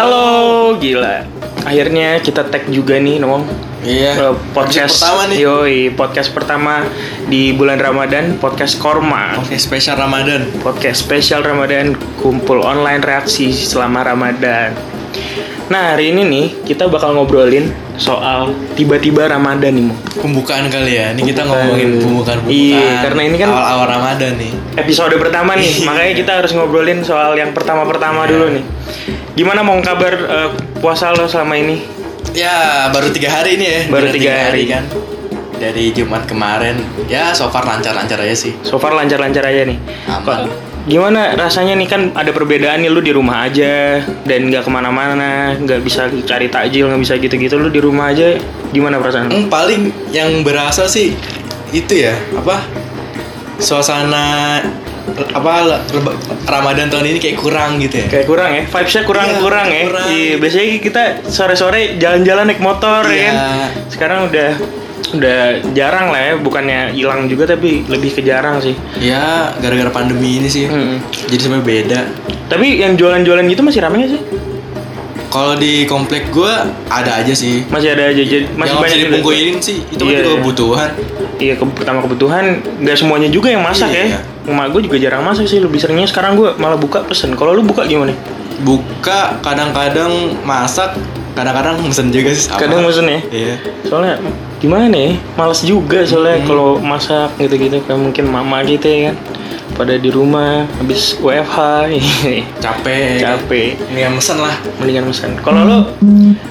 Halo, gila. Akhirnya kita tag juga nih, Nomong. Iya. Eh, podcast pertama nih. Yoi, podcast pertama di bulan Ramadan, podcast Korma. Oke, spesial Ramadan. Podcast spesial Ramadan, kumpul online reaksi selama Ramadan. Nah, hari ini nih kita bakal ngobrolin soal tiba-tiba Ramadan nih, Mo. Pembukaan kali ya. Ini kita Pembukaan. ngomongin pembukaan-pembukaan. Iya, karena ini kan- awal-awal Ramadan nih. Episode pertama nih, makanya kita harus ngobrolin soal yang pertama-pertama Iya. dulu nih. Gimana mau kabar eh, puasa lo selama ini? Ya, baru tiga hari ini ya. Baru tiga hari. kan. Dari Jumat kemarin. Ya, so far lancar-lancar aja sih. So far lancar-lancar aja nih. Aman. Kok- Gimana rasanya nih kan ada perbedaan nih lu di rumah aja dan nggak ke mana-mana, nggak bisa cari takjil, nggak bisa gitu-gitu. Lu di rumah aja gimana perasaan? lu? Hmm, paling yang berasa sih itu ya, apa? Suasana apa Ramadan tahun ini kayak kurang gitu ya. Kayak kurang ya, vibesnya kurang-kurang Iya, ya. kurang. Iya, biasanya kita sore-sore jalan-jalan naik motor ya Iya. kan. Sekarang udah udah jarang lah ya, bukannya hilang juga tapi lebih ke jarang sih. Ya, gara-gara pandemi ini sih. Mm-mm. Jadi sebenarnya beda. Tapi yang jualan-jualan gitu masih ramai nggak sih? Kalau di komplek gua ada aja sih. Masih ada aja, jadi masih yang banyak bisa sih itu kan Iya, juga iya. kebutuhan. Iya, ke, pertama kebutuhan nggak semuanya juga yang masak Iya. ya. Emak gue juga jarang masak sih, lebih seringnya sekarang gue malah buka pesen. Kalau lu buka gimana? Buka kadang-kadang masak, kadang-kadang mesen juga sih sama. Kadang mesen ya. Iya. Soalnya gimana ya? Males juga soalnya Hmm. kalau masak gitu-gitu kayak mungkin mama gitu ya kan. Pada di rumah habis WFH Capek. capek. Ini yang mesen lah. Mendingan mesen. Kalau lu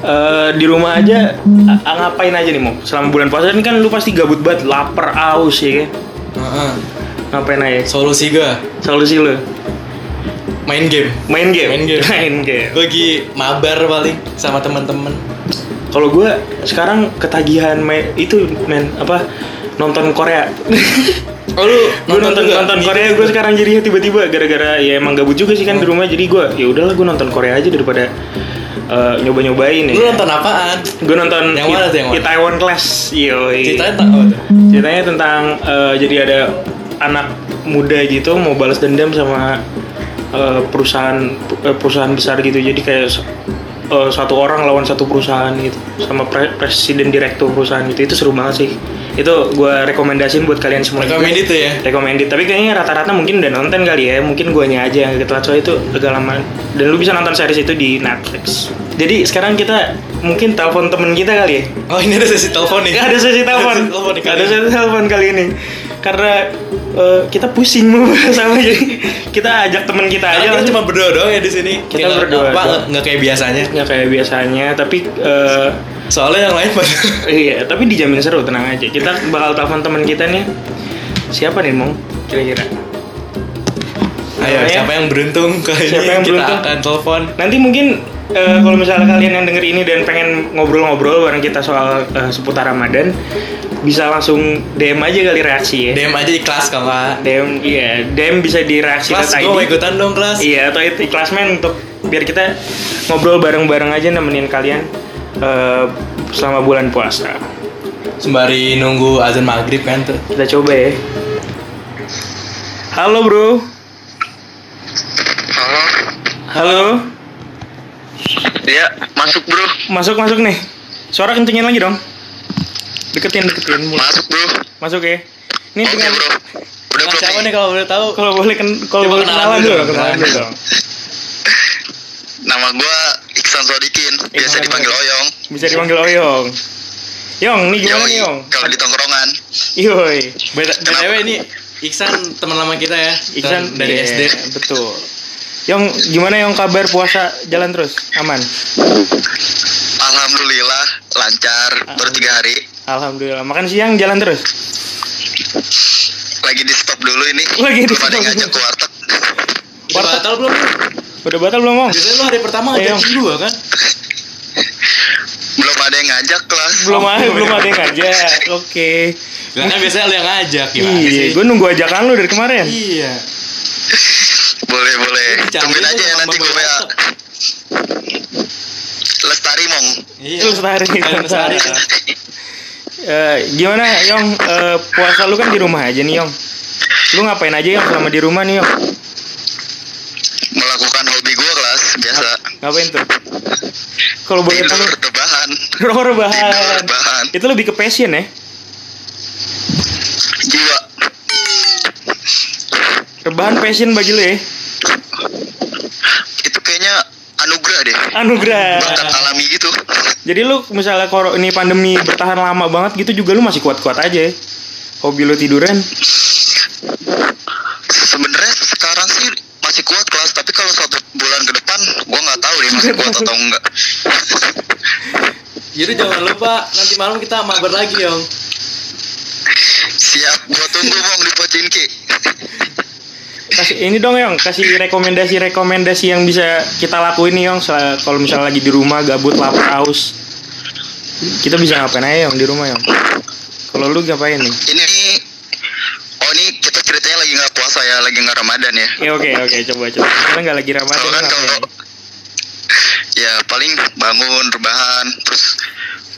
eh, di rumah aja ngapain aja nih mau? Selama bulan puasa ini kan lu pasti gabut banget, lapar, aus ya kan. Heeh. Ngapain aja? Solusi gua Solusi lu? main game. Main game. Main game. Main game. Gua lagi mabar paling sama teman-teman. Kalau gue sekarang ketagihan main itu men apa nonton Korea. Oh lu gue nonton juga? nonton Gitu. Korea gue sekarang jadi tiba-tiba gara-gara ya emang gabut juga sih kan di rumah jadi gue ya udahlah gue nonton Korea aja daripada eh, nyoba-nyobain ya. Lu nonton apaan? Gue nonton Yang mana tuh, yang mana? Itaewon Class. Yo. Ceritanya tentang apa tuh? Ceritanya tentang eh, jadi ada anak muda gitu mau balas dendam sama eh, perusahaan eh, perusahaan besar gitu. Jadi kayak eh, satu orang lawan satu perusahaan gitu sama pre- presiden direktur perusahaan gitu. Itu seru banget sih. Itu gue rekomendasiin buat kalian semua. Recommended tuh ya? Recommended. Tapi kayaknya rata-rata mungkin udah nonton kali ya. Mungkin guanya aja yang ketelat soalnya itu agak lama. Dan lu bisa nonton series itu di Netflix. Jadi sekarang kita mungkin telepon temen kita kali ya. Oh ini ada sesi telepon nih. Ada sesi telepon. Ada sesi telepon kali Ada ini. Karena eh, kita pusing sama jadi kita ajak teman kita aja kita cuma berdua doang ya di sini. Kita Kayak berdua Apa doang. nggak- kayak biasanya? nggak kayak biasanya, tapi eh, Soalnya yang lain pada iya, tapi dijamin seru tenang aja. Kita bakal telepon teman kita nih. Siapa nih, Mong? Kira-kira. Ayo, siapa yang beruntung kali Siapa ini yang kita beruntung? akan telepon. Nanti mungkin eh, kalau misalnya kalian yang denger ini dan pengen ngobrol-ngobrol bareng kita soal eh, seputar Ramadan, bisa langsung DM aja kali reaksi ya. DM aja di kelas kalau nggak. DM iya, DM bisa di reaksi Kelas gue mau ikutan dong kelas. Iya, atau itu ikhlasmen untuk biar kita ngobrol bareng-bareng aja nemenin kalian eh, selama bulan puasa. Sembari nunggu azan maghrib kan tuh. Kita coba ya. Halo bro. Halo. Halo. Ya, masuk bro. Masuk masuk nih. Suara kencengin lagi dong. Deketin deketin. Mulai. Masuk bro. Masuk ya. Ini Oke dengan bro. Udah belum siapa nih? kalau boleh tahu? kalau boleh ken, kalau boleh kenalan kenalan dulu kenalan dulu dong. Nama gua Iksan Sodikin. Biasa Iksan dipanggil Sodikin. Oyong. Bisa dipanggil Oyong. Yong, nih gimana Yoi, nih Yong? Kalau di tongkrongan. Yoi. BTW ini Iksan teman lama kita ya. Iksan dari iya, SD. Betul. Yong, gimana Yong kabar puasa jalan terus? Aman? Alhamdulillah lancar. Baru tiga hari. Alhamdulillah. Makan siang jalan terus? Lagi di stop dulu ini. Lagi di yang stop. ngajak ke warteg. Udah batal belum? Udah batal belum, Mong? Biasanya lu hari pertama Ayo. ngajakin gua kan? Belum ada yang ngajak kelas. Belum ada, belum belum ada yang ngajak. Oke. Lah kan biasanya lu yang ngajak gimana Iya, sih? gue nunggu ajakan lu dari kemarin. Iya. Boleh boleh. Tungguin aja ya nanti gue. Warteg. Lestari Mong. Iya. Lestari, Lestari. Eh, gimana, Yong? Eh, puasa lu kan di rumah aja nih, Yong. Lu ngapain aja, Yong, selama di rumah nih, Yong? Melakukan hobi gue kelas biasa. Ngapain tuh? Kalau boleh tahu, rebahan rebahan. rebahan Itu lebih ke passion ya? jiwa Rebahan passion bagi lu ya? Itu kayaknya anugerah deh Anugerah. bakat alami gitu Jadi lu misalnya kalau ini pandemi bertahan lama banget gitu juga lu masih kuat-kuat aja ya? Hobi lu tiduran? sebenarnya sekarang sih masih kuat kelas tapi kalau satu bulan ke depan gua nggak tahu deh masih kuat atau enggak Jadi jangan lupa nanti malam kita mabar lagi Yong. siap gua tunggu mong di Pocinki Kasih ini dong Yong, kasih rekomendasi-rekomendasi yang bisa kita lakuin nih Yong. Sel- Kalau misalnya lagi di rumah gabut lapar haus Kita bisa ngapain aja Yong di rumah Yong? Kalau lu ngapain nih? ini oh ini kita ceritanya lagi nggak puasa ya lagi nggak ramadan ya. Ya oke oke coba coba. Karena nggak lagi Ramadan kan kalau ya paling bangun rebahan terus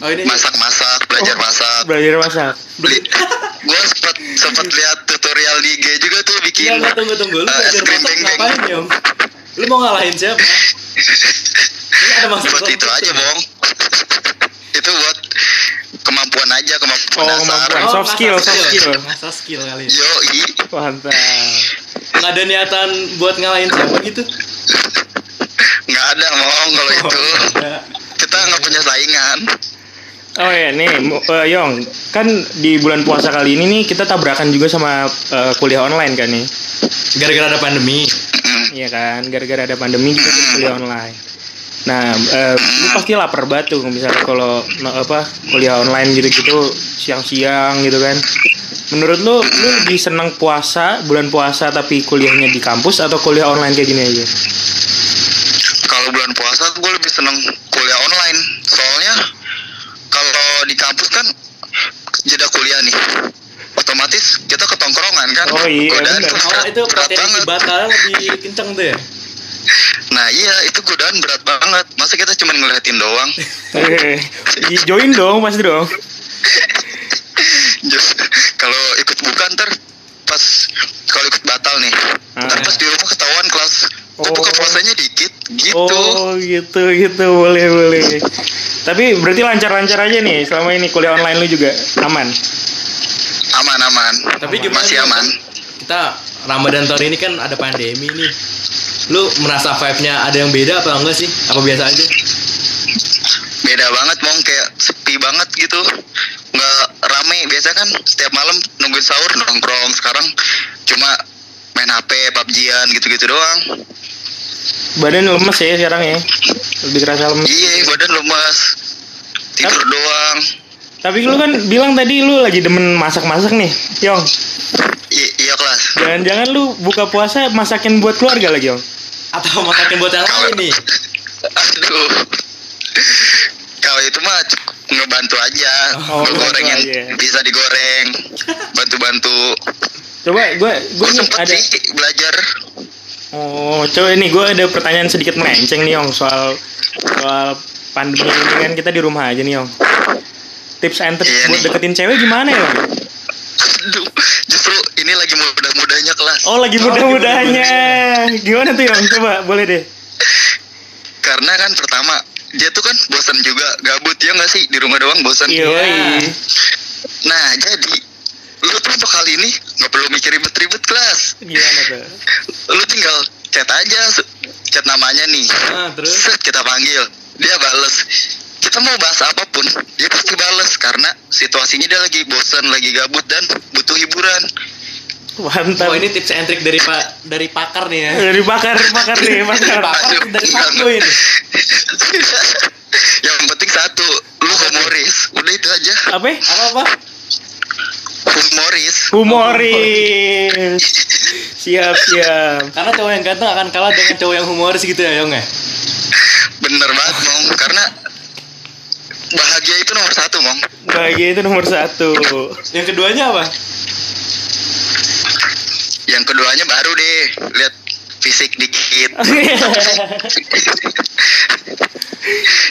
Oh ini masak-masak belajar Oh, masak. Belajar masak. Beli gue sempat sempat lihat tutorial di IG juga tuh Enggak, bikin enggak, tunggu, tunggu. Lu eh, es belajar krim masak beng-beng. ngapain, Yong? Lu mau ngalahin siapa? Ini ada masak buat itu aja bong itu buat kemampuan aja kemampuan Oh, dasar kemampuan. Soft skill, soft skill. Masa skill kali. yo Mantap Nggak ada niatan buat ngalahin siapa gitu? nggak ada mong kalau Oh, itu kita nggak punya saingan Oh ya nih eh, Yong Kan di bulan puasa kali ini nih Kita tabrakan juga sama eh, kuliah online kan nih Gara-gara ada pandemi. Iya kan Gara-gara ada pandemi kita jadi kuliah online Nah, eh, lu pasti lapar banget tuh misalnya kalau no- apa kuliah online gitu-gitu siang-siang gitu kan. Menurut lu, lu lebih senang puasa bulan puasa tapi kuliahnya di kampus atau kuliah online kayak gini aja? kalau bulan puasa tuh gue lebih seneng kuliah online di kampus kan jeda kuliah nih otomatis kita ketongkrongan kan Oh iya, godaan bener. Oh berat, itu berat potensi banget batalnya lebih kenceng tuh ya? nah iya itu godaan berat banget masa kita cuma ngeliatin doang Eh, join dong, pasti dong. Kalau ikut bukan ntar pas kalau ikut batal nih ntar Ah. pas di rumah ketahuan kelas oh. Buka puasanya dikit gitu Oh gitu gitu boleh boleh. Tapi berarti lancar-lancar aja nih selama ini kuliah online lu juga aman. aman aman Tapi gimana masih aman Kita Ramadan tahun ini kan ada pandemi nih. Lu merasa vibe-nya ada yang beda apa enggak sih? Apa biasa aja? beda banget mong kayak sepi banget gitu biasa kan setiap malam nungguin sahur nongkrong sekarang cuma main HP PUBG-an gitu-gitu doang Badan lemes ya sekarang ya. Lebih kerasa lemes. iya badan lemas tidur doang Tapi lu kan bilang tadi lu lagi demen masak-masak nih, Yong. I- iya kelas Jangan-jangan lu buka puasa masakin buat keluarga lagi, Yong. Atau masakin buat yang lain nih? aduh kalau itu mah ngebantu aja Oh, ngebantu yang aja. bisa digoreng bantu-bantu Coba gue gue sempet ada sih belajar Oh, coba ini gue ada pertanyaan sedikit melenceng nih, Yong, soal soal pandemi ini kan kita di rumah aja nih, Yong. Tips and tricks Iya buat nih. deketin cewek gimana, Yong? aduh justru ini lagi mudah-mudahnya kelas Oh, lagi Oh, mudah-mudahnya. Gimana tuh, Yong? Coba, boleh deh. karena kan pertama dia tuh kan bosan juga gabut ya nggak sih? Di rumah doang bosan. Iya, nah jadi lu tuh untuk kali ini? Nggak perlu mikir ribet-ribet kelas. Gimana tuh? lu tinggal chat aja chat namanya nih. Nah, terus? Set, kita panggil. Dia bales. Kita mau bahas apa pun dia pasti bales karena situasinya dia lagi bosan lagi gabut dan butuh hiburan Mantap. Oh ini tips and trick dari pak dari pakar nih ya. dari bakar, bakar nih. Pakar Aduh, dari fuckboy ini. yang penting satu lu humoris udah itu aja Apa? Apa apa? humoris Humoris. Siap, siap. Karena cowok yang ganteng akan kalah dengan cowok yang humoris gitu ya, Yong ya. bener banget mong karena bahagia itu nomor satu mong Bahagia itu nomor satu. Yang keduanya apa? Yang keduanya baru deh lihat fisik dikit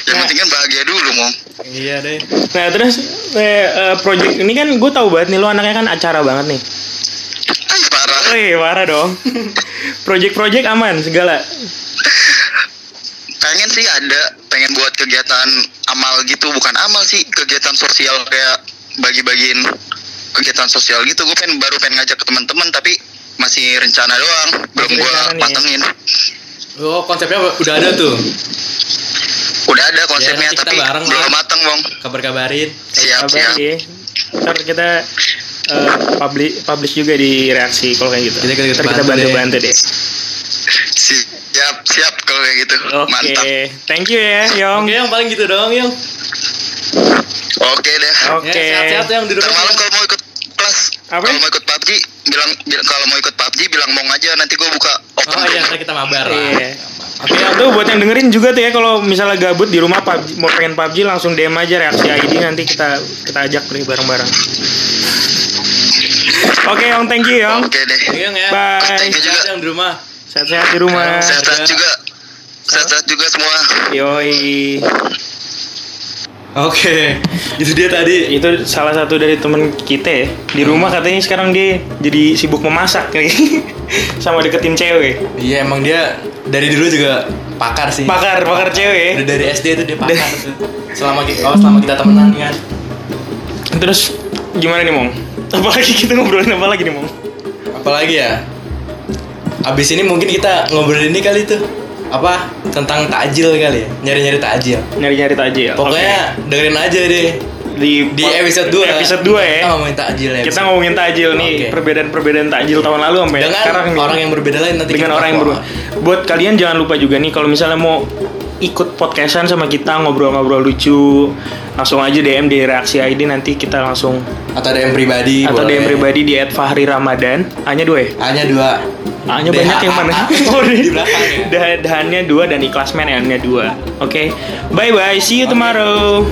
yang Nah. penting kan bahagia dulu mong Iya deh. Nah terus eh, eh, project ini kan gue tahu banget nih lo anaknya kan acara banget nih. Ay, parah Wih parah dong. Project-project aman segala. pengen sih ada pengen buat kegiatan amal gitu bukan amal sih kegiatan sosial kayak bagi-bagiin kegiatan sosial gitu gue pengen baru pengen ngajak ke teman-teman tapi masih rencana doang belum gue matengin Oh, konsepnya udah ada tuh. udah ada konsepnya kita tapi bareng lah. belum mateng bong Kabar-kabarin. siap Kabar siap ya. Ntar kita eh, publish publish juga di reaksi kalau kayak gitu. Kita ikut Ntar kita bantu bantu deh. deh. siap siap kalau kayak gitu Oke, mantap thank you ya, Yong. Oke, yang paling gitu doang, Yung. oke deh Oke. Ya, sehat-sehat yang di Ntar rumah. malam kalau mau ikut kelas Apa? kalau mau ikut Bilang bil- kalau mau ikut PUBG bilang mau aja nanti gue buka open Oh iya, ntar kita mabar lah. Iya. Oke, tuh buat yang dengerin juga tuh ya kalau misalnya gabut di rumah PUBG, mau pengen PUBG langsung DM aja reaksi ID nanti kita kita ajak nih bareng-bareng. Oke, Yong, thank you, Yong. oke deh Oke, Yung ya. Bye. Thank you juga. Sehat yang di rumah. Sehat-sehat di rumah. sehat-sehat juga sehat-sehat juga semua Yoi. Oke, itu dia tadi. Itu salah satu dari temen kita ya. Di rumah katanya sekarang dia jadi sibuk memasak nih. Sama deketin cewek. Iya, emang dia dari dulu juga pakar sih. Pakar, pakar cewek. Udah dari SD itu dia pakar. Selama kita, oh, selama kita temenan kan. Terus gimana nih, Mong? Apalagi kita ngobrolin apa lagi nih, Mong? Apalagi ya? Abis ini mungkin kita ngobrol ini kali tuh apa tentang takjil kali ya nyari-nyari takjil Nyari-nyari takjil. pokoknya dengerin aja deh di di episode 2 Episode 2 ya. kita ngomongin takjil ya Kita ngomongin takjil nih, Oke. perbedaan-perbedaan takjil tahun lalu sampai dengan sekarang nih. orang yang berbeda lain nanti dengan orang yang berubah. Buat kalian jangan lupa juga nih kalau misalnya mau ikut podcastan sama kita ngobrol-ngobrol lucu, langsung aja DM di reaksi ID nanti kita langsung atau DM pribadi atau boleh. DM pribadi di @fahri_ramadan. Hanya dua ya? hanya dua A-nya DH. banyak yang mana? Oh, belakang ya. dah- Dahannya dua dan ikhlas man nya dua. Oke. Bye bye. See you tomorrow.